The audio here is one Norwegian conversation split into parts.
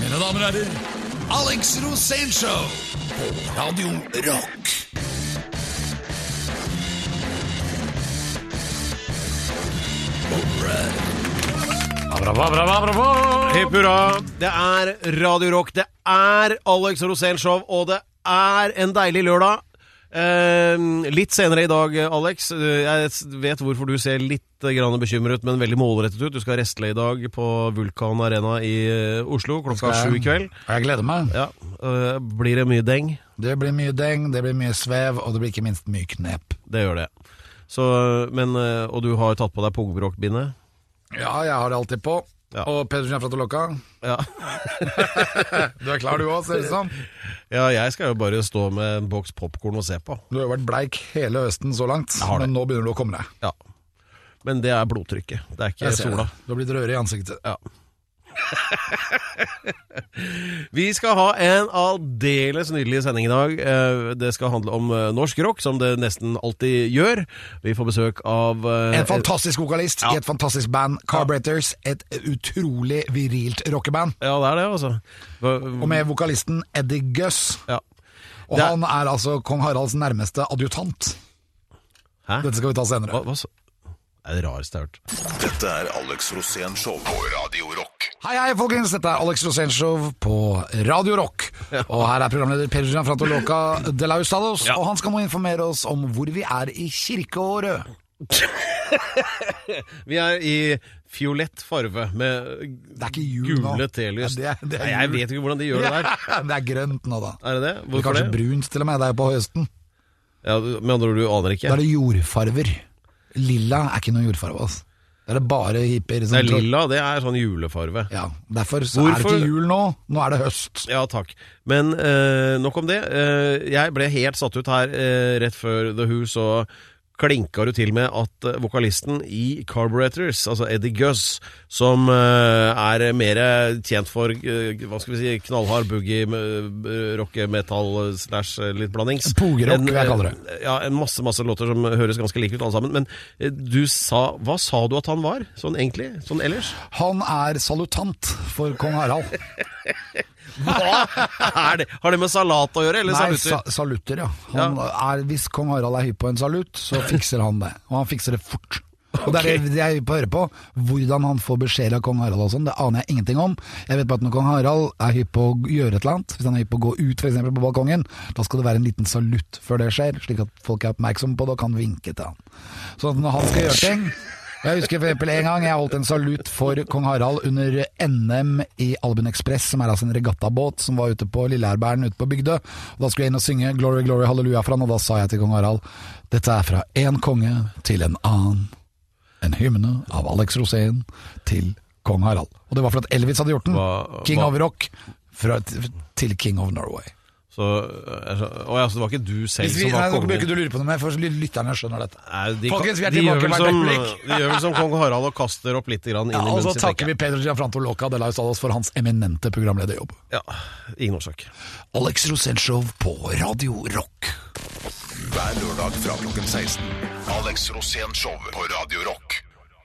Mine damer og herrer, Alex Rosénshow på Radio Rock. Hipp hurra. Det er Radio Rock, det er Alex Rosénshow, og det er en deilig lørdag. Eh, litt senere i dag, Alex. eh, Jeg vet hvorfor du ser litt grann bekymret, men veldig målrettet ut. Du skal restle i dag på Vulkan Arena i eh, Oslo klokka sju i kveld. Jeg gleder meg. Ja, eh, Blir det mye deng? Det blir mye deng, det blir mye svev, og det blir ikke minst mye knep. Det gjør det. Så, men, eh, og du har tatt på deg Poggebrokk-bindet? Ja, jeg har det alltid på. Ja. Og Pedersen er fra Toloka. Ja. Du er klar du òg, ser det ut som. ja, jeg skal jo bare stå med en boks popkorn og se på. Du har jo vært bleik hele høsten så langt, men nå begynner du å komme deg. Ja. Men det er blodtrykket. Det er ikke sola. det. Du har blitt rødere i ansiktet. Ja. Vi skal ha en aldeles nydelig sending i dag. Eh, Det skal handle om eh, norsk rock, som det nesten alltid gjør. Vi får besøk av eh, En fantastisk vokalist Ja. i et fantastisk band, Carburetors. Et utrolig virilt rockeband. Ja, det er det, altså. Og med vokalisten Eddie Guss. ja. Og er- han er altså kong Haralds nærmeste adjutant. Hæ? Dette skal vi ta senere. Hva, hva så? Det er det rareste jeg har hørt. Dette er Alex Rosén Show på Radio Rock. Hei, hei, folkens. Dette er Alex Rosenshov på Radio Rock. Og her er programleder Per Gianfranto Frantoloca de la Ustados. Ja. Og han skal nå informere oss om hvor vi er i kirkeåret. Vi er i fiolett farve med Det er ikke jul nå. gule telys. Ja, det er- det er Nei, jeg jul. vet ikke hvordan de gjør det der. det er grønt nå, da. Er det det? Eller Hvorfor kanskje det? brunt til og med. Det er på høsten. Ja, med andre ord, du aner ikke? Da er det jordfarver. Lilla er ikke noe jordfarve. Altså. Det er det bare hippier som Det er lilla, det er sånn julefarve. Ja, Derfor så Hvorfor- er det ikke jul nå. Nå er det høst. Ja, takk. Men eh, nok om det. Eh, jeg ble helt satt ut her eh, rett før The Who, så klinka du til med at eh, vokalisten i Carburetors, altså Eddie Guss, som eh, er mer tjent for eh, hva skal vi si, knallhard boogie, rock, metal slash litt blandings Pogerock, vil jeg kaller det. Ja, en masse masse låter som høres ganske like ut alle sammen. Men du sa Hva sa du at han var, sånn egentlig? Sånn ellers? Han er salutant for kong Harald. Hva er det? Har det med salat å gjøre, eller Nei, salutter? sa salutter, ja. Han Er, hvis kong Harald er hypp på en salutt, så fikser han det. Og han fikser det fort. Og det er det jeg på å høre på. Hvordan han får beskjed av kong Harald og sånn, det aner jeg ingenting om. Jeg vet bare at når kong Harald er hypp på å gjøre et eller annet, hvis han er hypp på å gå ut f.eks. på balkongen, da skal det være en liten salutt før det skjer, slik at folk er oppmerksomme på det og kan vinke til han. Så når han skal gjøre ting jeg husker for eksempel en gang jeg holdt en salutt for kong Harald under NM i Albin Express, som er altså en regattabåt som var ute på Lilleherbergen ute på Bygdø. Og Da skulle jeg inn og synge Glory, Glory, Halleluja for han, og da sa jeg til kong Harald dette er fra én konge til en annen. En hymne av Alex Rosén til kong Harald. Og det var for at Elvis hadde gjort den. Hva- King hva- of Rock fra, til King of Norway. Så, eh, Å ja, så det var ikke du selv vi, som nei, kongen? nå bør ikke du lure på noe mer, for lytterne skjønner dette. Nei, de, Folkens, vi er tilbake hvert som, øyeblikk. de gjør vel som kong Harald og kaster opp litt grann inn Ja, i og så takker vi. Pedro Gianfranto Loca de la Ustados for hans eminente programlederjobb. Ja, ingen årsak. Alex Rosenshov på Radio Rock. Hver lørdag fra klokken 16. Alex Rosenshov på Radio Rock.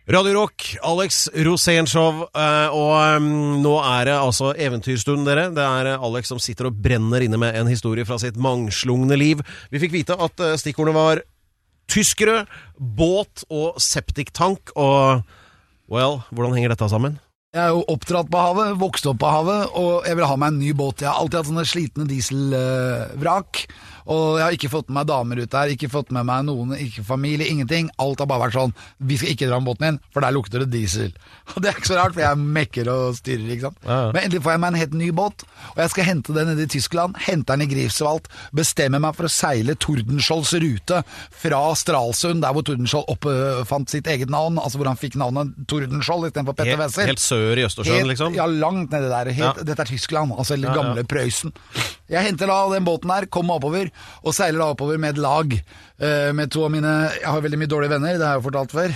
Radio Rock, Alex Rosénshow, eh, og mm, nå er det altså eventyrstund, dere. Det er eh, Alex som sitter og brenner inne med en historie fra sitt mangslungne liv. Vi fikk vite at eh, stikkordene var tyskere, båt og septiktank, og well, hvordan henger dette sammen? Jeg er jo oppdratt på havet, vokst opp på havet, og jeg vil ha meg en ny båt. Jeg har alltid hatt sånne slitne dieselvrak. Og jeg har ikke fått med meg damer ut der, ikke fått med meg noen, ikke familie, ingenting. Alt har bare vært sånn Vi skal ikke dra med båten inn, for der lukter det diesel. Og det er ikke så rart, for jeg mekker og styrer, ikke sant. Ja. Men endelig får jeg meg en helt ny båt, og jeg skal hente den nede i Tyskland. Hente den i Grifswald. Bestemmer meg for å seile Tordenskiolds rute fra Stralsund, der hvor Tordenskiold oppfant sitt eget navn, altså hvor han fikk navnet Tordenskiold istedenfor Petter Helt, Wessel. helt sør i Østersjøen, Helt- liksom? Ja, langt nedi der. Helt, Ja. Dette er Tyskland, altså eller ja. gamle Prøysen. Jeg henter da den båten her, kommer oppover, og seiler da oppover med et lag. eh, Med to av mine Jeg har veldig mye dårlige venner, det har jeg jo fortalt før.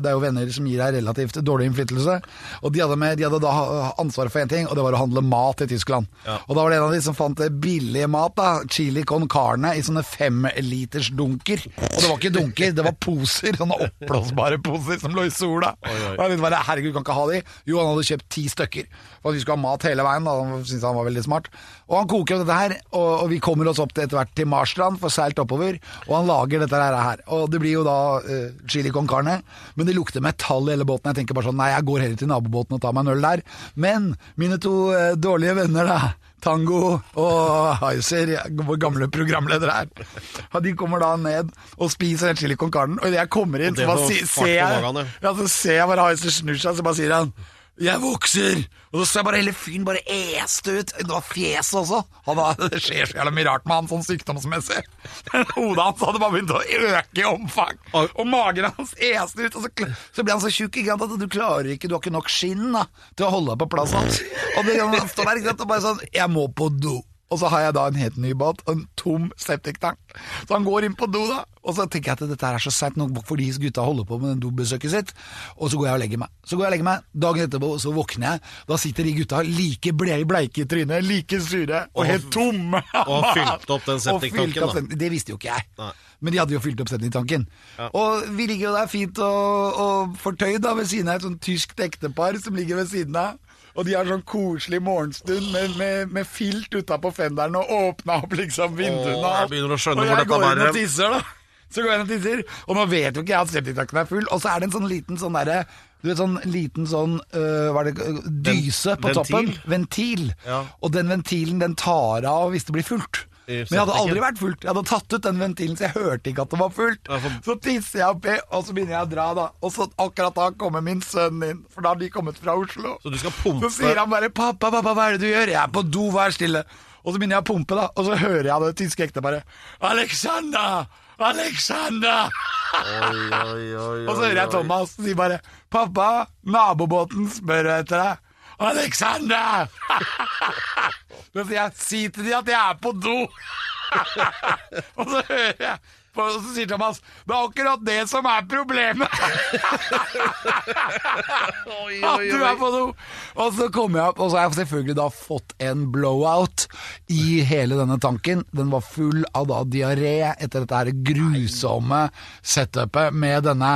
Det er- jo venner som gir deg relativt dårlig innflytelse. Og de hadde, med, de hadde da ansvaret for én ting, og det var å handle mat i Tyskland. Og da var det en av de som fant billig mat, da. Chili con carne i sånne femliters dunker. Og det var ikke dunker, det var poser. Sånne oppblåsbare poser som lå i sola. Og jeg bare, herregud, kan ikke ha de. Jo, han hadde kjøpt ti stykker. For at vi skulle ha mat hele veien. Da. Han syntes han var veldig smart. Og han koker opp dette her, og, og vi kommer oss opp til etter hvert til Marstrand, får seilt oppover. Og han lager dette her. Og det blir jo da uh, chili con carne, men det lukter metall i hele båten. Jeg tenker bare sånn, nei, jeg går heller til nabobåten og tar meg en øl der. Men mine to uh, dårlige venner, da. Tango og Heiser, vår gamle programleder her. De kommer da ned og spiser den chili con carne. Og idet jeg kommer inn, så bare ser jeg, ja, så ser jeg bare Heiser snur seg, så bare sier han jeg vokser! Og så ser jeg bare hele fyren bare est ut. Det var fjeset også. Han var, det skjer så jævla mye rart med han sånn sykdomsmessig. Hodet hans hadde bare begynt å øke i omfang. Og magen hans este ut. Og så, så ble han så tjukk at du klarer ikke, du har ikke nok skinn da, til å holde deg på plass. Og det, han står der ikke sant, og bare sånn Jeg må på do. Og så har jeg da en helt ny båt og en tom septiktank. Så han går inn på do, da. Og så tenker jeg at dette er så seigt nok for de gutta holder på med den dobesøket sitt. Og så går jeg og legger meg. Så går jeg og legger meg. Dagen etterpå så våkner jeg. Da sitter de gutta like ble- bleike i trynet, like sure og helt tomme. og har fylt opp den septiktanken, da. Det visste jo ikke jeg. Nei. Men de hadde jo fylt opp septiktanken. Og vi ligger jo der fint og, og fortøyd da, ved siden av et sånt tysk ektepar som ligger ved siden av. Og de har sånn koselig morgenstund med, med, med filt utapå fenderen og åpna opp liksom vinduene. Åh, jeg begynner å skjønne og jeg går inn og tisser, da. Så går jeg inn og tisser, og nå vet jo ikke jeg at septiktanken er full. Og så er det en sånn liten sånn derre du vet sånn liten sånn øh, hva er det, øh, dyse på ventil? toppen. Ventil. Ja. Og den ventilen den tar av hvis det blir fullt. Men jeg hadde aldri vært fullt. Jeg hadde tatt ut den ventilen, så jeg hørte ikke at det var fullt. Så tisser jeg oppi, og så begynner jeg å dra, da. Og så akkurat da kommer min sønn inn, for da har de kommet fra Oslo. Så du skal pumpe Så sier han bare 'pappa, pappa, hva er det du gjør?' 'Jeg er på do, vær stille'. Og så begynner jeg å pumpe, da. Og så hører jeg det tyske ekteparet 'Alexander! Alexander!' Oi, oi, oi, Og så hører jeg Thomas si bare 'Pappa, nabobåten spør etter deg'. Alexander! Sier jeg 'si til de at jeg er på do'. og så hører jeg og så sier Thomas 'det er akkurat det som er problemet'. At du er på do! Og så kommer jeg opp, og så har jeg selvfølgelig da fått en blowout i hele denne tanken. Den var full av da diaré etter dette her grusomme setupet med denne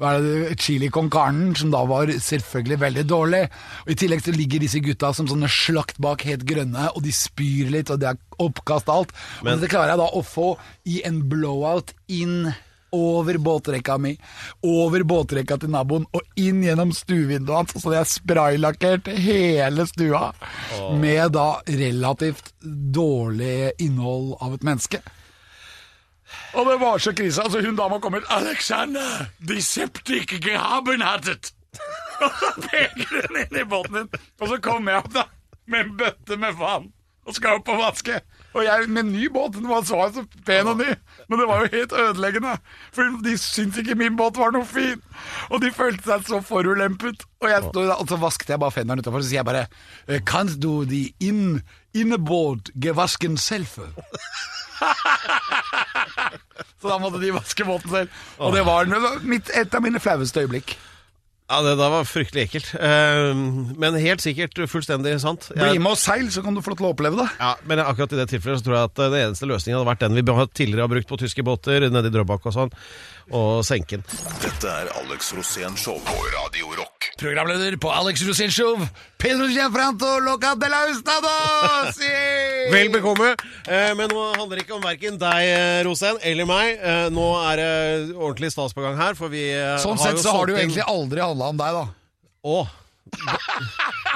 hva er det, chili con carnen, som da var selvfølgelig veldig dårlig. Og I tillegg så ligger disse gutta som sånne slakt bak helt grønne, og de spyr litt, og det er oppkast alt. Men- og klarer jeg da å få i en blowout inn over båtrekka mi, over båtrekka til naboen og inn gjennom stuevinduet hans. Så jeg spraylakkert hele stua med da relativt dårlig innhold av et menneske. Og det var så krise. Altså, hun dama kom ut 'Alexander, de septik haben hattet'. Og så peker hun inn i båten din, og så kommer jeg opp da med en bøtte med vann og skal opp og vaske. Og jeg med ny båt, den var så, så pen og ny, men det var jo helt ødeleggende. For de syntes ikke min båt var noe fin, og de følte seg så forulempet. Og, jeg og så vasket jeg bare fenderen utafor, så sier jeg bare «Eh, Kan du de inn, innebåt gevasken selv? så da måtte de vaske båten selv. Og det var det var mitt, et av mine flaueste øyeblikk. Ja, det da var fryktelig ekkelt. Eh, men helt sikkert fullstendig sant. Bli med og seil, så kan du få lov til å oppleve det. ja, men akkurat i det tilfellet så tror jeg at den eneste løsningen hadde vært den vi tidligere har brukt på tyske båter, nede i Drøbak og sånn, og senke den. Dette er Alex Rosén Show på Radio Rock. Programleder på Alex Rosén Pedro Gianfranto Loca de la Ustados! Vel bekomme. Eh, men nå handler det ikke om verken deg, eh, Rosen, eller meg. Eh, nå er det ordentlig stas på gang her, for vi eh, Sånn sett så har det jo egentlig aldri handla om deg, da. Å!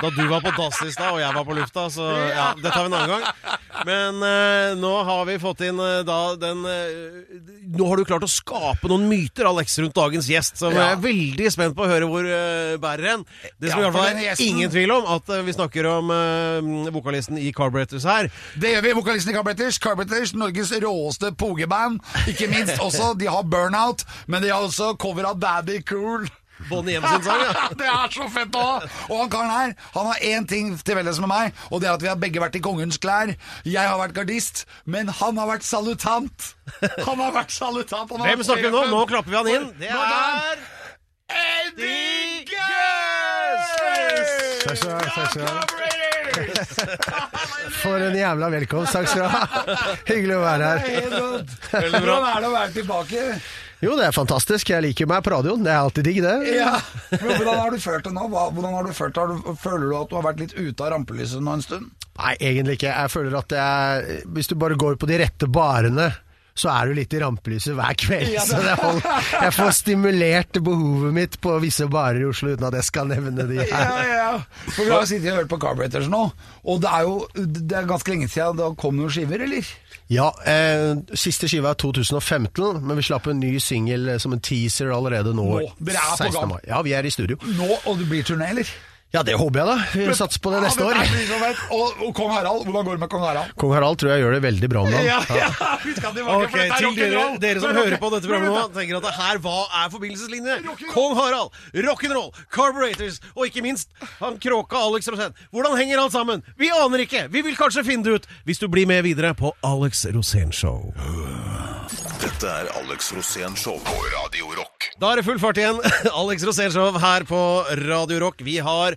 Da, du var på dass i stad, og jeg var på lufta, så ja, det tar vi en annen gang. Men eh, nå har vi fått inn eh, da den eh, Nå har du klart å skape noen myter, Alex, rundt dagens gjest, som jeg er veldig spent på å høre hvor eh, bærer hen. Det som Ja, i hvert fall er gjesten- ingen tvil om, at eh, vi snakker om eh, vokalisten i Carburetors her. Det gjør vi. Vokalisten i Carburetors. Carburetors, Norges råeste pogeband. Ikke minst også, de har Burnout, men de har også cover av Daddy Cool. Bonnie M sin sang, ja. Det er så fett òg! Og han karen her Han har én ting til felles med meg, og det er at vi har begge vært i kongens klær. Jeg har vært gardist, men han har vært salutant. Han har vært salutant. Han har Hvem vært snakker vi nå? Nå klapper vi han inn. Det er er Eddie ha. For en jævla velkomst. Takk skal du ha. Hyggelig å være her. Hvordan er det å være tilbake? Jo, det er fantastisk. Jeg liker meg på radioen. Det er alltid digg, det. Ja, men Hvordan har du følt det nå? Hvordan har du følt det? Føler du at du har vært litt ute av rampelyset nå en stund? Nei, egentlig ikke. Jeg føler at jeg, hvis du bare går på de rette barene, så er du litt i rampelyset hver kveld. Ja, Så jeg får stimulert behovet mitt på visse barer i Oslo uten at jeg skal nevne de her. Ja, ja, ja. For Vi har sittet og hørt på Carburetors nå, og det er jo det er ganske lenge siden det kom noen skiver, eller? Ja, eh, siste skiva er 2015, men vi slapp en ny singel eh, som en teaser allerede nå. Nå, dere er på 16. mai. Ja, vi er i studio. Nå, og det blir turné, eller? Ja, det håper jeg da. Vi satser på det neste Ja, år. det blir. Og, og kong Harald, hvordan går det med kong Harald? Kong Harald tror jeg gjør det veldig bra om dagen. Ja, ja, vi skal tilbake, Ok, for dette er Til dere, dere som er hører på dette programmet nå, tenker at det her, hva er forbindelseslinje? Kong Harald, rock'n'roll, Carburetors og ikke minst han kråka Alex Rosén. Hvordan henger alt sammen? Vi aner ikke! Vi vil kanskje finne det ut hvis du blir med videre på Alex Rosén Show. Dette er Alex Rosén Show på Radio Rock. Da er det full fart igjen. Alex Rosén Show her på Radio Rock. Vi har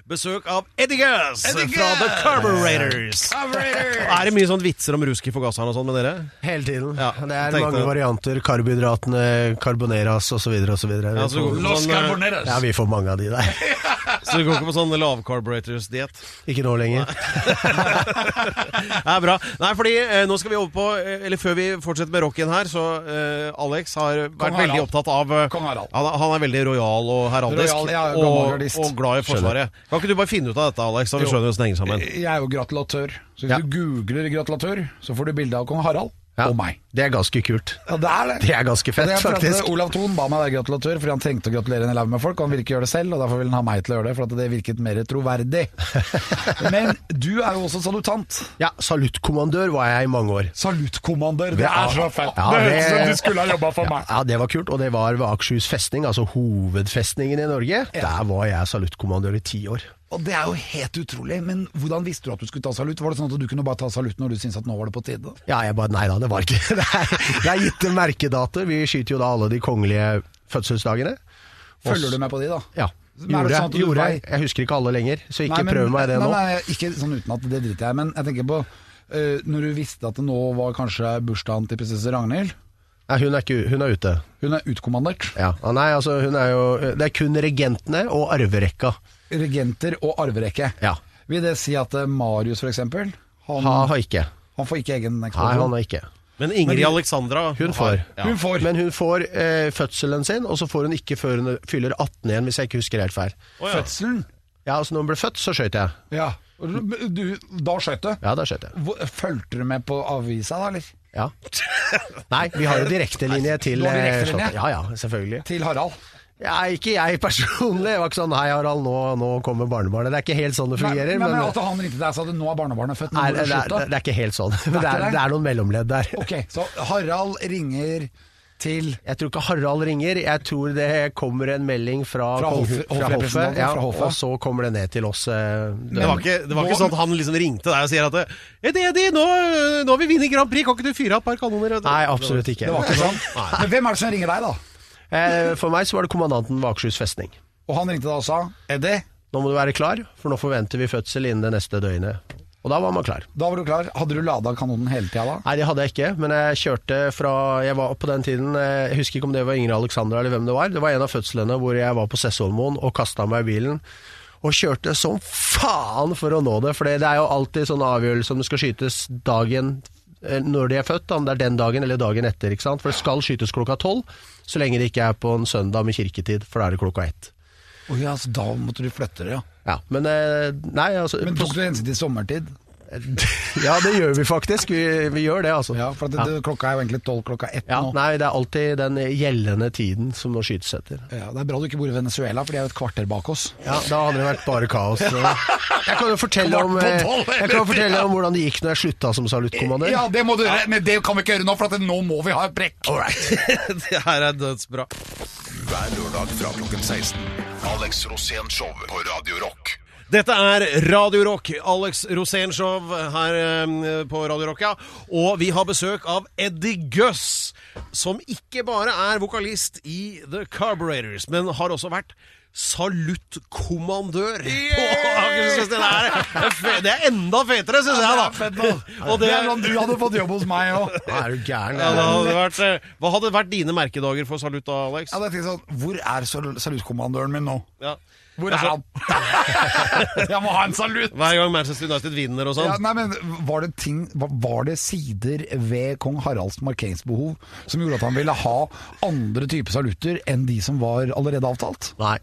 besøk av Eddie Eddie fra The! Carburetors. Er det mye sånn vitser om rusk i forgasseren og sånn med dere? Hele tiden. Ja, det er mange det. varianter. Karbohydratene, carboneras osv. osv. Ja, så, du går Los sånn, eh, Ja, vi får mange av de der. så du går ikke på sånn lav-carburetors-diett? Ikke nå lenger. Det er bra. Nei, fordi eh, nå skal vi over på eh, Eller før vi fortsetter med rocken her, så eh, Alex har vært Harald. veldig opptatt av Kong Harald. Han, han er veldig rojal og heraldisk. Royal, ja, og, og glad i Forsvaret. Kan ikke du bare finne ut av dette, Alex, så vi skjønner hvordan det henger sammen? Jeg er jo gratulatør, så hvis Ja. du googler gratulatør, så får du bilde av kong Harald Ja, og meg. Det er ganske kult. Ja, det er det. Det er ganske fett, er faktisk. Olav Thon ba meg være gratulatør fordi han trengte å gratulere en elev med folk. og Han ville ikke gjøre det selv, og derfor ville han ha meg til å gjøre det, for det virket mer troverdig. Men du er jo også salutant. Ja, Saluttkommandør var jeg i mange år. Saluttkommandør, det er så fett! Ja, det høres ut som du skulle ha jobba for meg. Ja, Det var kult, og det var ved Akershus festning, altså hovedfestningen i Norge. Der var jeg saluttkommandør i ti år. Og det er jo helt utrolig, men hvordan visste du at du skulle ta salutt? Var det sånn at du kunne bare ta salutt når du syntes at nå var det på tide? Ja, jeg bare Nei da, det var ikke det. Er, det er gitte merkedatoer. Vi skyter jo da alle de kongelige fødselsdagene. Følger du med på de, da? Ja. Gjorde, sånn gjorde jeg. Jeg husker ikke alle lenger, så ikke Nei, men- prøv meg det nei, nå. Nei, ikke sånn uten at det driter jeg men jeg tenker på uh, når du visste at det nå var kanskje bursdagen til prinsesse Ragnhild. Nei, hun er, ikke, hun er ute. Hun er utkommandert. Ja. Ah, Nei, altså hun er jo Det er kun regentene og arverekka. Regenter og arverekke. Ja. Vil det si at eh, Marius eksempel, han, Ha, ha ikke. han får ikke egen Nei, eksplosjon? han har ikke. Men Ingrid Alexandra Hun får. Ja. Hun får. Men hun får eh, fødselen sin, og så får hun ikke før hun fyller 18 igjen, hvis jeg ikke husker helt feil. Å, ja. Fødselen? Ja, altså når hun ble født, så skøyt jeg. Ja. Du, da skjøt du? Ja, da skjøt jeg. Hvor- Fulgte du med på avisa da, eller? Ja. Nei, vi har jo direktelinje til Du har eh, direktelinje? Slottet. Ja ja, selvfølgelig. Til Harald? Ja, ikke jeg personlig. Det var ikke sånn 'hei, Harald, nå, nå kommer barnebarnet'. Det er ikke helt sånn det fungerer. Nei, men, men, at han ringte deg og sa at nå er barnebarnet født, nå nei, må det, du slutte. det er ikke helt sånn. Det Det det er er, det? er noen mellomledd der. Ok, så Harald ringer til Jeg tror ikke Harald ringer. Jeg tror det kommer en melding fra, Fra hoffet- fra ja, fra hoffet. og så kommer det ned til oss. eh, Det var ikke, det var ikke Nå- sånn at han liksom ringte deg og sier at Eddie, Eddie, nå, nå har vi vunnet Grand Prix, kan ikke du fyre av et par kanoner? Nei, absolutt ikke. Det var ikke sånn. Men hvem er det som ringer deg, da? Eh, For meg så var det kommandanten ved Akershus festning. Og han ringte deg og sa Eddie, Nå må du være klar, for nå forventer vi fødsel innen det neste døgnet. Og da var man klar. da var du klar. Hadde du lada kanonen hele tida da? Nei, det hadde jeg ikke, men jeg kjørte fra Jeg var på den tiden eh, Jeg husker ikke om det var Ingrid Alexandra eller hvem det var. Det var en av fødslene hvor jeg var på Sessholmoen og kasta meg i bilen. Og kjørte som faen for å nå det, for det er jo alltid sånn avgjørelse om det skal skytes dagen når de er født, om det er den dagen eller dagen etter. ikke sant? For det skal skytes klokka tolv, så lenge det ikke er på en søndag med kirketid, for da er det klokka ett. Å ja, så da måtte du flytte det, ja. Ja, men eh, Nei, altså Men tok du hensyn til sommertid? Ja, det gjør vi faktisk. Vi, vi gjør det, altså. Ja, for det, det, klokka er jo egentlig tolv klokka ett Ja, nå. nei, det er alltid den gjeldende tiden som må skytes etter. Ja, det er bra du ikke bor i Venezuela, for de er jo et kvarter bak oss. Ja, Da hadde det vært bare kaos. Jeg kan jo fortelle om, eh, jeg kan jo fortelle om hvordan det gikk når jeg slutta som saluttkommandør. Ja, det må du gjøre, men det kan vi ikke gjøre nå, for at nå må vi ha et brekk. det her er dødsbra. hver lørdag fra klokken 16. Alex Rosén Show på Radio Rock. Dette er Radio Rock, Alex Rosén-show her eh, på Radio Rock, ja. Og vi har besøk av Eddie Guss, som ikke bare er vokalist i The Carburetors, men har også vært saluttkommandør på Akershus. Det, er- det er enda fetere, syns jeg, da. Og Det er sånn du hadde fått jobb hos meg òg. Ja, er du gæren? Ja, det hadde vært, eh, hva hadde vært dine merkedager for salutt da, Alex? Ja, det er sånn, Hvor er sal- saluttkommandøren min nå? Ja. Hvor er Altså- han? Jeg må ha en salutt! Hver gang Manchester United vinner og Ja, sånn. nei, men var det, ting, var- var det sider ved kong Haralds markeringsbehov som gjorde at han ville ha andre typer salutter enn de som var allerede avtalt? Nei.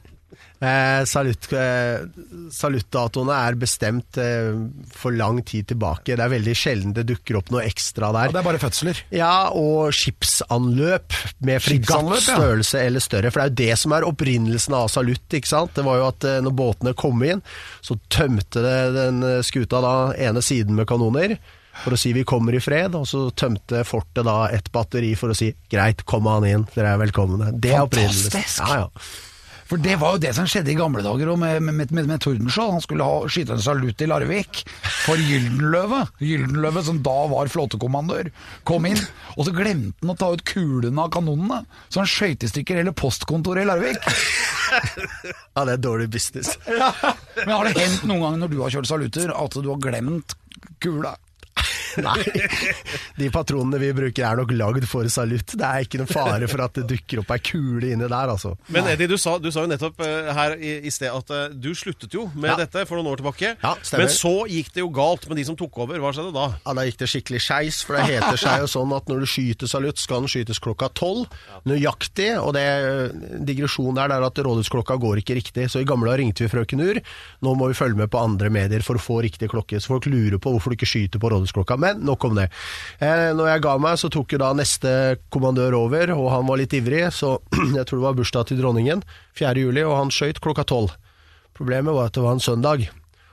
Eh, salutt, eh, er bestemt eh, for lang tid tilbake. Det er veldig sjelden det dukker opp noe ekstra Ja, der. det er bare fødsler. Ja, og skipsanløp med fregatt størrelse ja. eller større. For det er jo det som er opprinnelsen av salutt. ikke sant? Det var jo at eh, når båtene kom inn, så tømte det den eh, skuta da ene siden med kanoner. For å si vi kommer i fred, og så tømte fortet da et batteri for å si greit, kom han inn, dere er velkomne. Det er opprinnelsen. Fantastisk! Ja, ja. For det var jo det som skjedde i gamle dager med, med, med, med Tordenskjold. Han skulle ha, skyte en salutt i Larvik for Gyldenløve. Gyldenløve, som da var flåtekommandør, kom inn, og så glemte han å ta ut kulene av kanonene. Så han skøyt i stykker hele postkontoret i Larvik. ja, det er dårlig business. Men har det hendt noen gang når du har kjørt salutter, at du har glemt kula? Nei, de patronene vi bruker er nok lagd for salutt. Det er ikke noen fare for at det dukker opp ei kule inni der, altså. Men Eddie, du sa, du sa jo nettopp eh, her i, i sted at eh, du sluttet jo med Ja. dette for noen år tilbake. Ja, men så gikk det jo galt med de som tok over. Hva skjedde da? Ja, Da gikk det skikkelig skeis, for det heter seg jo sånn at når du skyter salutt, skal den skytes klokka tolv. Nøyaktig, og det digresjonen der, er at rådhusklokka går ikke riktig. Så i gamle dager ringte vi frøken Ur. Nå må vi følge med på andre medier for å få riktig klokke. Så folk lurer på hvorfor du ikke skyter på rådhusklokka. Men nok om det. Eh, når jeg ga meg, så tok jo da neste kommandør over, og han var litt ivrig, så jeg tror det var bursdag til dronningen, 4. juli, og han skøyt klokka tolv. Problemet var at det var en søndag.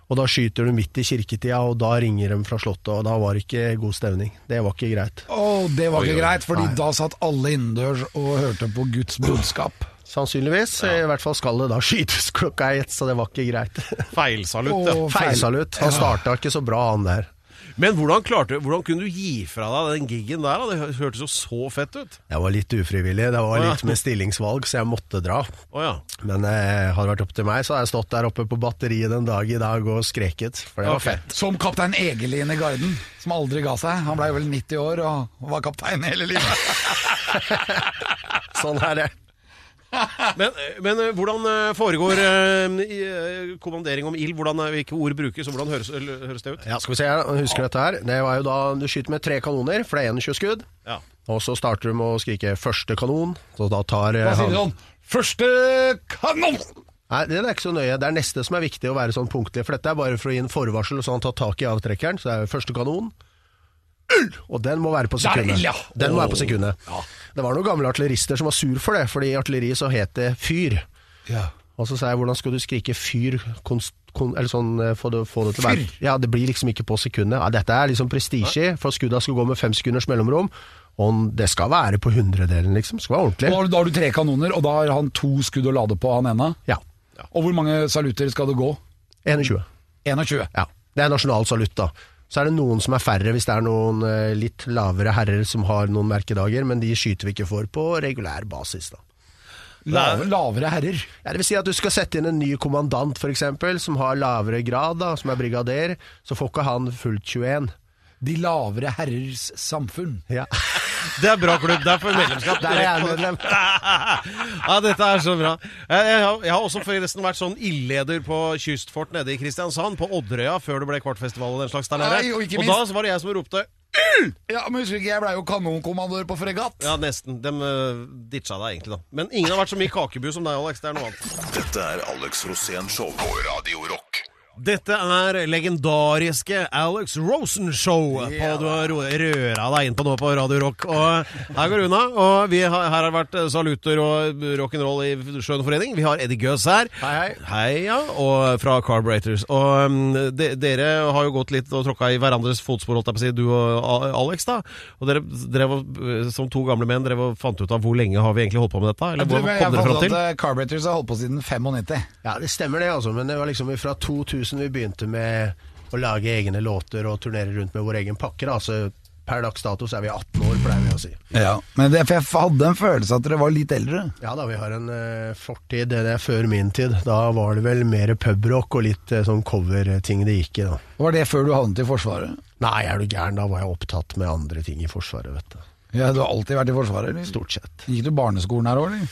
Og da skyter du midt i kirketida, og da ringer de fra Slottet, og da var det ikke god stemning. Det var ikke greit. Å, det var ikke oi. greit, fordi da satt alle innendørs og hørte på Guds budskap. Sannsynligvis. I hvert fall skal det da skytes klokka ett, så det var ikke greit. Feilsalutt, ja. Feilsalutt. Han starta ikke så bra, han der. Men hvordan, klarte, hvordan kunne du gi fra deg den gigen der? Da? Det hørtes jo så fett ut. Jeg var litt ufrivillig. Det var ja. litt med stillingsvalg, så jeg måtte dra. Oh, ja. Men eh, hadde det vært opp til meg, så hadde jeg stått der oppe på batteriet den dag i dag og skreket. For det var fett. Som kaptein Egelin i Garden, som aldri ga seg. Han blei vel 90 år og var kaptein hele livet. Sånn er det. Men, men eh, hvordan eh, foregår eh, eh, kommandering om ild? Hvilke ord brukes, og hvordan høres, høres det ut? Ja, skal vi se her, husker dette her? Det var jo da du skyter med tre kanoner, for det er 21 skudd. Ja. Og så starter du med å skrike 'første kanon'. Så da tar Hva sier han sånn Første kanon! Nei, det er ikke så nøye. Det er neste som er viktig å være sånn punktlig, for dette er bare for å gi en forvarsel, så han tar tak i avtrekkeren. Så det er første kanon. Ull! Og den må være på sekundet. ja. Den må være på sekundet. Det var noen gamle artillerister som var sur for det, fordi i artilleriet så het det fyr. Ja. Og så sa jeg hvordan skal du skrike fyr konst, kon, eller sånn, eh, få det, få det til å være Ja, det blir liksom ikke på sekundet. Ja, dette er liksom prestisje, for skudda skal gå med fem sekunders mellomrom. Og det skal være på hundredelen, liksom. Skal være ordentlig. Du, da har du tre kanoner, og da har han to skudd å lade på, han ene. Ja. Og hvor mange salutter skal det gå? 21. 21. Ja, det er nasjonal salutt da. Så er det noen som er færre hvis det er noen eh, litt lavere herrer som har noen merkedager, men de skyter vi ikke for på regulær basis da. Lave, lavere herrer. Ja, det vil si at du skal sette inn en ny kommandant for eksempel, som har lavere grad da, som er brigader, så får ikke han fullt 21. De lavere herrers samfunn. Ja, Det er bra klubb. Det er for medlemskap. der er jeg medlem. ja, dette er så bra. Jeg, jeg, har, jeg har også forresten vært sånn ildleder på Kystfort nede i Kristiansand, på Odderøya, før det ble Kvartfestival og den slags der nede. Nei, og ikke og da så var det jeg som ropte Ja, men husker ikke, jeg blei jo kanonkommandør på fregatt. Ja, nesten. De uh, ditcha deg egentlig, da. Men ingen har vært så mye kakebu som deg, Alex. Det er noe annet. Dette er Alex Rosén Show på Radio Rock. Dette er legendariske Alex Rosen Show på du har røra deg inn på nå på Radio Rock. Og her går det unna. Og vi har, her har det vært saluter og rock'n'roll i Skjønn forening. Vi har Eddie Gøs her. Hei, hei. Hei, ja. Og fra Carburetors. Og um, de, dere har jo gått litt og tråkka i hverandres fotspor, holdt jeg på å si, du og Alex, da. Og dere drev og, eh, som to gamle menn drev og fant ut av hvor lenge har vi egentlig holdt på med dette? Eller hvor hva kom dere fram til? eh, Carburetors har holdt på siden 95. Ja, det stemmer det, altså. Men det var liksom fra 2000 vi begynte med å lage egne låter og turnere rundt med vår egen pakke. da. Altså, per dags dato så er vi 18 år, pleier vi å si. Ja. Men det, for jeg hadde en følelse at dere var litt eldre. Ja da, vi har en uh, fortid. Det er før min tid. Da var det vel mer pubrock og litt uh, sånn coverting det gikk i, da. Var det før du havnet i Forsvaret? Nei, er du gæren? Da var jeg opptatt med andre ting i Forsvaret, vet du. Ja, Du har alltid vært i Forsvaret? eller? Stort sett. Gikk du barneskolen her òg, eller?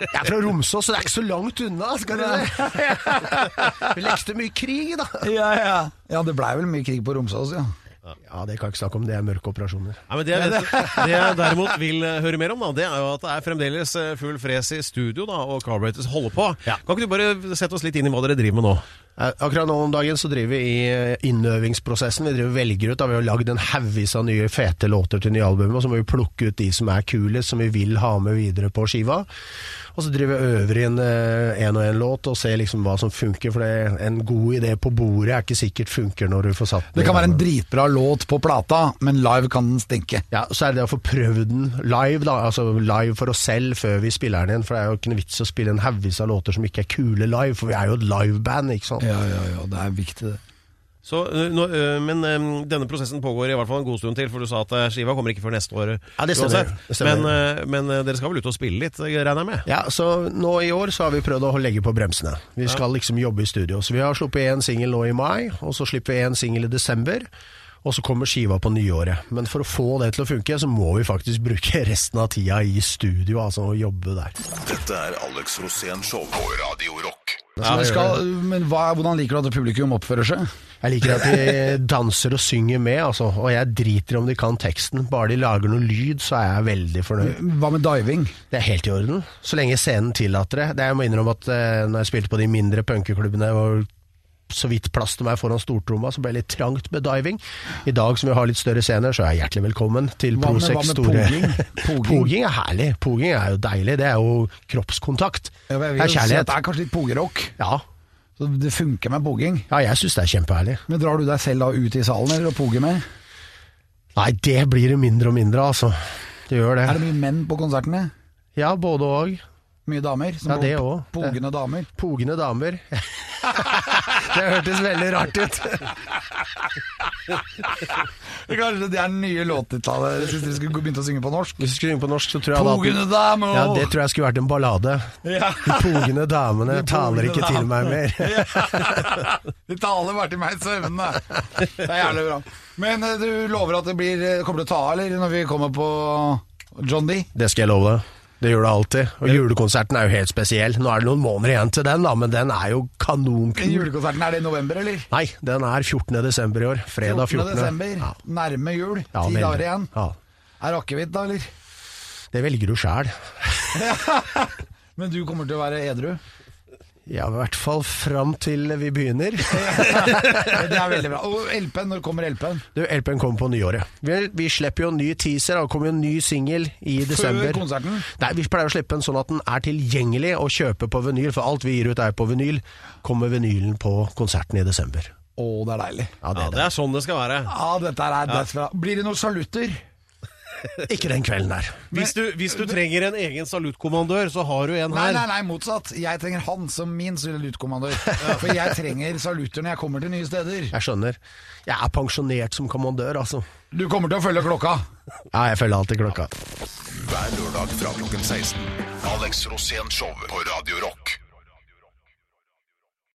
Jeg er fra Romsås, så det er ikke så langt unna, skal du si. Vi lekte mye krig, da. Ja, ja. Ja, det blei vel mye krig på Romsås, ja. Ja, det kan jeg ikke snakke om. Det er mørke operasjoner. Nei, men det, jeg det jeg derimot vil eh, høre mer om, da, det er jo at det er fremdeles eh, full fres i studio, da, og Carburetors holder på. Ja. Kan ikke du bare sette oss litt inn i hva dere driver med nå? Eh, Akkurat nå om dagen så driver vi i eh, innøvingsprosessen. Vi driver og velger ut, da Vi har lagd en haugvis av nye fete låter til nye albumet, og så må vi plukke ut de som er kulest, som vi vil ha med videre på skiva. Og så driver vi øver inn én og én låt og ser liksom hva som funker. For det, en god idé på bordet er ikke sikkert funker når du får satt den Det kan være en dritbra låt på plata, men live kan den stinke. Ja, Så er det det å få prøvd den live, da. Altså live for oss selv før vi spiller den igjen. For det er jo ikke noe vits å spille en haugvis av låter som ikke er kule live, for vi er jo et liveband, ikke sant. Ja, ja, ja, det er viktig, det. Så, nå, men denne prosessen pågår i hvert fall en god stund til, for du sa at skiva kommer ikke før neste år. Ja, det stemmer. Det stemmer. Men, men dere skal vel ut og spille litt, regner jeg med? Ja, så nå i år så har vi prøvd å legge på bremsene. Vi skal liksom jobbe i studio. Så vi har sluppet én singel nå i mai, og så slipper vi én singel i desember. Og så kommer skiva på nyåret. Men for å få det til å funke, så må vi faktisk bruke resten av tida i studio, altså å jobbe der. Dette er Alex Rosén Show på Radio Rock. Det skal, men hva, hvordan liker du at publikum oppfører seg? Jeg liker at de danser og synger med, altså. Og jeg driter om de kan teksten. Bare de lager noe lyd, så er jeg veldig fornøyd. Hva med diving? Det er helt i orden, så lenge scenen tillater det. det jeg må innrømme at eh, når jeg spilte på de mindre punkeklubbene og så vidt plass til meg foran stortromma, så ble det litt trangt med diving. I dag som vi har litt større scener, så er jeg hjertelig velkommen til Prosex store poging? Poging? Poging er herlig. Poging er jo deilig. Det er jo kroppskontakt. Ja, Det er kjærlighet. det er kanskje litt pogerock. Ja. Så det funker med poging. ja, jeg syns det er kjempeherlig. Men drar du deg selv da ut i salen eller og poger med? Nei, det blir det mindre og mindre, altså. Det gjør det. Er det mye menn på konsertene? Ja, både og. Mye damer? som Ja, det òg. Pogende damer? Pogende damer. det hørtes veldig rart ut. Kanskje det er den nye låttitlet hvis dere skulle begynt å synge på norsk? Hvis du skulle synge på norsk, så tror jeg det Pogende damer! Ja, det tror jeg skulle vært en ballade. Ja. De pogende damene De taler ikke ikke til meg damene. mer. De taler bare til meg i søvne. Det er jævlig bra. Men eh, du lover at det blir, kommer til å ta av, eller, når vi kommer på John D? Det skal jeg love deg. Det gjør det alltid. Og julekonserten er jo helt spesiell. Nå er det noen måneder igjen til den, da, men den er jo kanonkul. Julekonserten, er det i november, eller? Nei, den er 14. desember i år. Fredag 14. desember. Ja. Nærme jul. Ja, Ti veldig. dager igjen. Ja. Er akevitt, da, eller? Det velger du sjæl. Men du kommer til å være edru? Ja, i hvert fall fram til vi begynner. Det er veldig bra. Og LP-en, når kommer LP-en? Du, LP-en kommer på nyåret. Vi, vi slipper jo en ny teaser, og det kommer jo en ny singel i desember. Før konserten? Nei, Vi pleier å slippe den sånn at den er tilgjengelig å kjøpe på vinyl, for alt vi gir ut er på vinyl. Kommer vinylen på konserten i desember. Å, det er deilig. Ja, det Ja, er det er sånn det skal være. Ja, dette er ja. Blir det noen salutter? Ikke den kvelden der. Hvis du, hvis du trenger en egen salutkommandør, så har du en Nei, her. nei, nei, motsatt. Jeg trenger han som min salutkommandør. For jeg trenger salutter når jeg kommer til nye steder. Jeg skjønner. Jeg er pensjonert som kommandør, altså. Du kommer til å følge klokka. Ja, jeg følger alltid klokka. Hver lørdag fra klokken 16. Alex Rosén Show på Radio Rock.